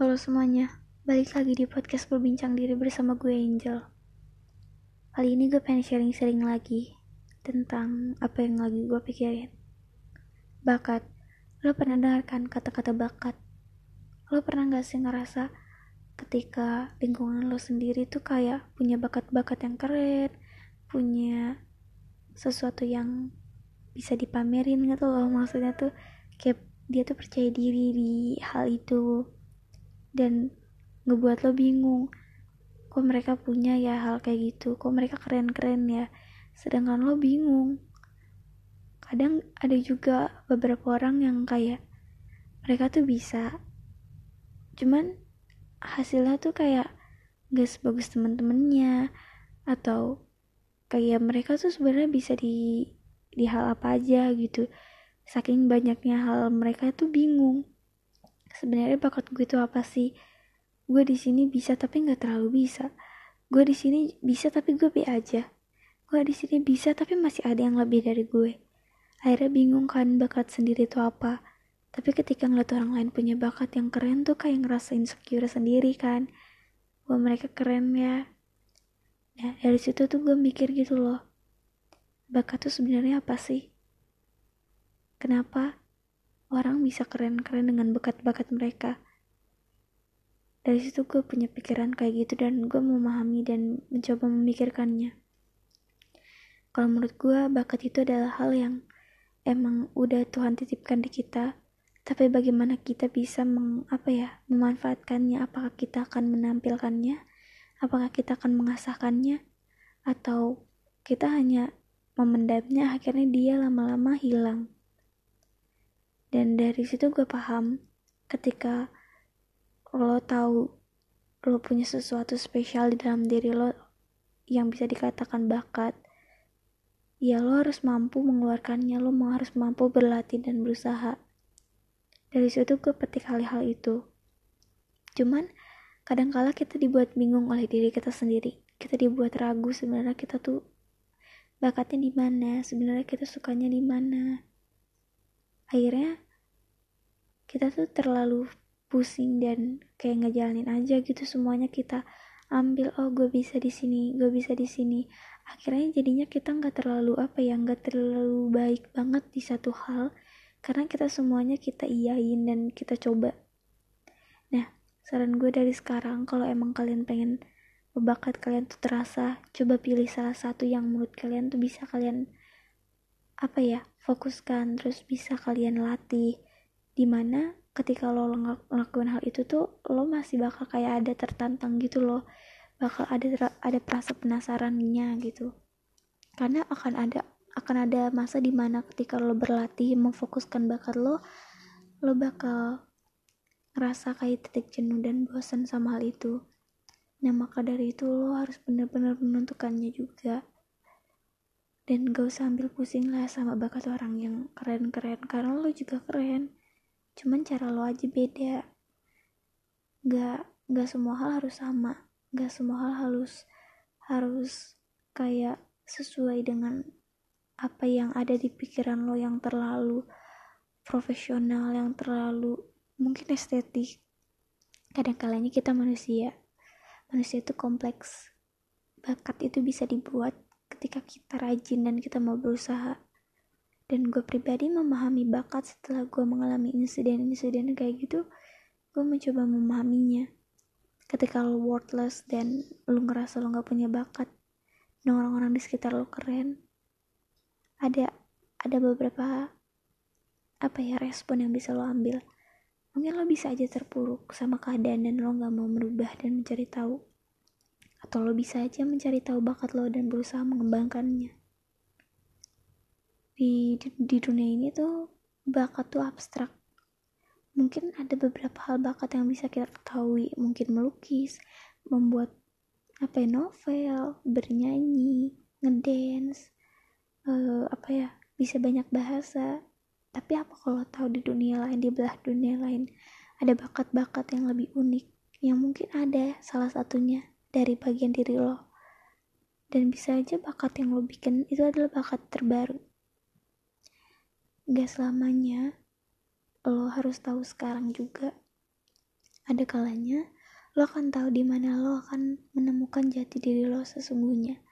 Halo semuanya, balik lagi di podcast berbincang diri bersama gue Angel. Kali ini gue pengen sharing-sharing lagi tentang apa yang lagi gue pikirin. Bakat, lo pernah dengarkan kata-kata bakat? Lo pernah gak sih ngerasa ketika lingkungan lo sendiri tuh kayak punya bakat-bakat yang keren, punya sesuatu yang bisa dipamerin gitu loh maksudnya tuh kayak dia tuh percaya diri di hal itu dan ngebuat lo bingung kok mereka punya ya hal kayak gitu kok mereka keren-keren ya. Sedangkan lo bingung. Kadang ada juga beberapa orang yang kayak mereka tuh bisa cuman hasilnya tuh kayak gak sebagus temen-temennya atau kayak mereka tuh sebenarnya bisa di di hal apa aja gitu. Saking banyaknya hal mereka tuh bingung sebenarnya bakat gue itu apa sih? Gue di sini bisa tapi nggak terlalu bisa. Gue di sini bisa tapi gue be aja. Gue di sini bisa tapi masih ada yang lebih dari gue. Akhirnya bingung kan bakat sendiri itu apa. Tapi ketika ngeliat orang lain punya bakat yang keren tuh kayak ngerasa insecure sendiri kan. Wah mereka keren ya. Nah dari situ tuh gue mikir gitu loh. Bakat tuh sebenarnya apa sih? Kenapa orang bisa keren-keren dengan bakat-bakat mereka. Dari situ gue punya pikiran kayak gitu dan gue memahami dan mencoba memikirkannya. Kalau menurut gue bakat itu adalah hal yang emang udah Tuhan titipkan di kita. Tapi bagaimana kita bisa meng, apa ya memanfaatkannya? Apakah kita akan menampilkannya? Apakah kita akan mengasahkannya? Atau kita hanya memendamnya akhirnya dia lama-lama hilang dan dari situ gue paham ketika lo tahu lo punya sesuatu spesial di dalam diri lo yang bisa dikatakan bakat ya lo harus mampu mengeluarkannya lo harus mampu berlatih dan berusaha. Dari situ gue petik hal-hal itu. Cuman kadangkala kita dibuat bingung oleh diri kita sendiri. Kita dibuat ragu sebenarnya kita tuh bakatnya di mana sebenarnya kita sukanya di mana akhirnya kita tuh terlalu pusing dan kayak ngejalanin aja gitu semuanya. Kita ambil oh gue bisa di sini gue bisa di sini. Akhirnya jadinya kita nggak terlalu apa ya nggak terlalu baik banget di satu hal. Karena kita semuanya kita iyain dan kita coba. Nah saran gue dari sekarang kalau emang kalian pengen bakat kalian tuh terasa coba pilih salah satu yang menurut kalian tuh bisa kalian apa ya fokuskan terus bisa kalian latih. Di mana ketika lo ngelakuin hal itu tuh lo masih bakal kayak ada tertantang gitu loh. Bakal ada ada perasa penasarannya gitu. Karena akan ada akan ada masa di mana ketika lo berlatih memfokuskan bakat lo lo bakal ngerasa kayak titik jenuh dan bosan sama hal itu. Nah maka dari itu lo harus benar-benar menentukannya juga dan gak usah ambil pusing lah sama bakat orang yang keren-keren karena lo juga keren. Cuman cara lo aja beda. Gak gak semua hal harus sama. Gak semua hal harus harus kayak sesuai dengan apa yang ada di pikiran lo yang terlalu profesional yang terlalu mungkin estetik. Kadang kalanya kita manusia. Manusia itu kompleks. Bakat itu bisa dibuat ketika kita rajin dan kita mau berusaha. Dan gue pribadi memahami bakat setelah gue mengalami insiden-insiden kayak gitu gue mencoba memahaminya. Ketika lo worthless dan lo ngerasa lo gak punya bakat dan orang-orang di sekitar lo keren ada ada beberapa apa ya respon yang bisa lo ambil. Mungkin lo bisa aja terpuruk sama keadaan dan lo gak mau merubah dan mencari tahu atau lo bisa aja mencari tahu bakat lo dan berusaha mengembangkannya. Di di dunia ini tuh bakat tuh abstrak. Mungkin ada beberapa hal bakat yang bisa kita ketahui. Mungkin melukis membuat apa ya novel bernyanyi ngedance uh, apa ya bisa banyak bahasa. Tapi apa kalau tahu di dunia lain di belah dunia lain ada bakat-bakat yang lebih unik yang mungkin ada salah satunya dari bagian diri lo. Dan bisa aja bakat yang lo bikin itu adalah bakat terbaru. Gak selamanya lo harus tahu sekarang juga ada kalanya lo akan tahu di mana lo akan menemukan jati diri lo sesungguhnya.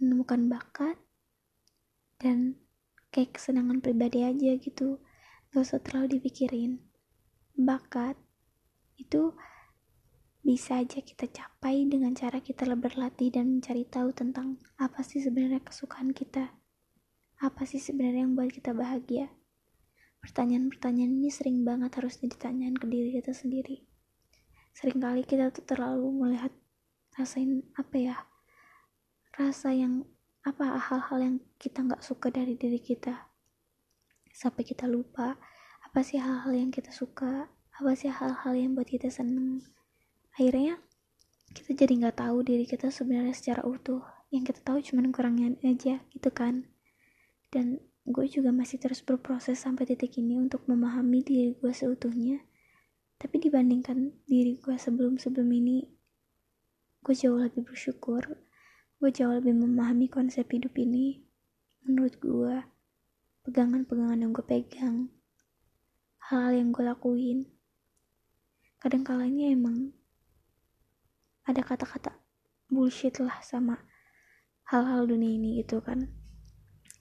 Menemukan bakat dan kayak kesenangan pribadi aja gitu. Gak usah terlalu dipikirin. Bakat itu bisa aja kita capai dengan cara kita berlatih dan mencari tahu tentang apa sih sebenarnya kesukaan kita. Apa sih sebenarnya yang buat kita bahagia? Pertanyaan-pertanyaan ini sering banget harus ditanyain ke diri kita sendiri. Seringkali kita tuh terlalu melihat rasain apa ya? Rasa yang apa hal-hal yang kita nggak suka dari diri kita sampai kita lupa apa sih hal-hal yang kita suka apa sih hal-hal yang buat kita seneng akhirnya kita jadi nggak tahu diri kita sebenarnya secara utuh. Yang kita tahu cuma kurangnya aja gitu kan. Dan gue juga masih terus berproses sampai titik ini untuk memahami diri gue seutuhnya. Tapi dibandingkan diri gue sebelum-sebelum ini gue jauh lebih bersyukur. Gue jauh lebih memahami konsep hidup ini. Menurut gue pegangan-pegangan yang gue pegang hal-hal yang gue lakuin kadang kalanya emang ada kata-kata bullshit lah sama hal-hal dunia ini gitu kan.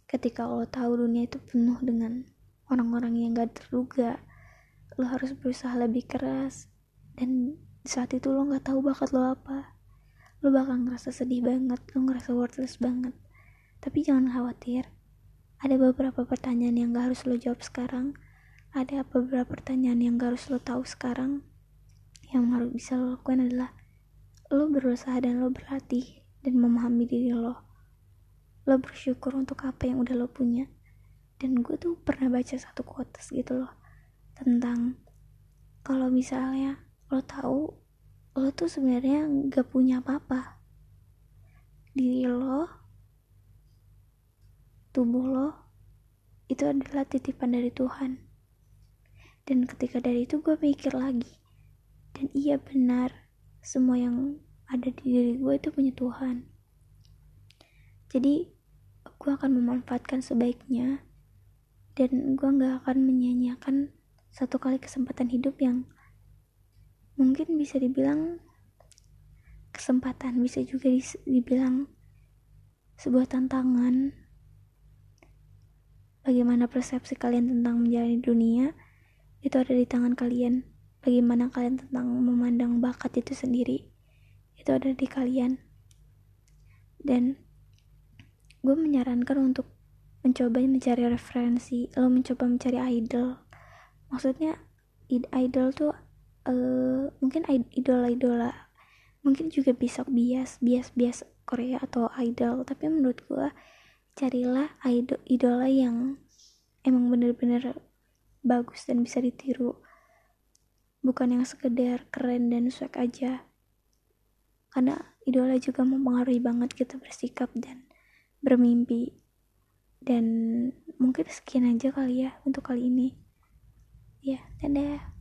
Ketika lo tahu dunia itu penuh dengan orang-orang yang gak terduga lo harus berusaha lebih keras. Dan saat itu lo gak tahu bakat lo apa. Lo bakal ngerasa sedih banget lo ngerasa worthless banget. Tapi jangan khawatir ada beberapa pertanyaan yang gak harus lo jawab sekarang. Ada beberapa pertanyaan yang gak harus lo tahu sekarang. Yang harus bisa lo lakukan adalah lo berusaha dan lo berlatih dan memahami diri lo. Lo bersyukur untuk apa yang udah lo punya. Dan gue tuh pernah baca satu quotes gitu loh tentang kalau misalnya lo tahu lo tuh sebenarnya gak punya apa-apa. Diri lo tubuh lo itu adalah titipan dari Tuhan. Dan ketika dari itu gue mikir lagi dan iya benar semua yang ada di diri gue itu punya Tuhan. Jadi gue akan memanfaatkan sebaiknya dan gue gak akan menyanyiakan satu kali kesempatan hidup yang mungkin bisa dibilang kesempatan bisa juga dibilang sebuah tantangan. Bagaimana persepsi kalian tentang menjalani dunia itu ada di tangan kalian bagaimana kalian tentang memandang bakat itu sendiri? Itu ada di kalian. Dan gue menyarankan untuk mencoba mencari referensi lo mencoba mencari idol. Maksudnya idol tuh uh, mungkin idola-idola. Mungkin juga bisa bias bias bias Korea atau idol. Tapi menurut gue carilah idol idola yang emang bener-bener bagus dan bisa ditiru bukan yang sekedar keren dan swag aja. Karena idola juga mempengaruhi banget kita bersikap dan bermimpi. Dan mungkin sekian aja kali ya untuk kali ini. Ya dadah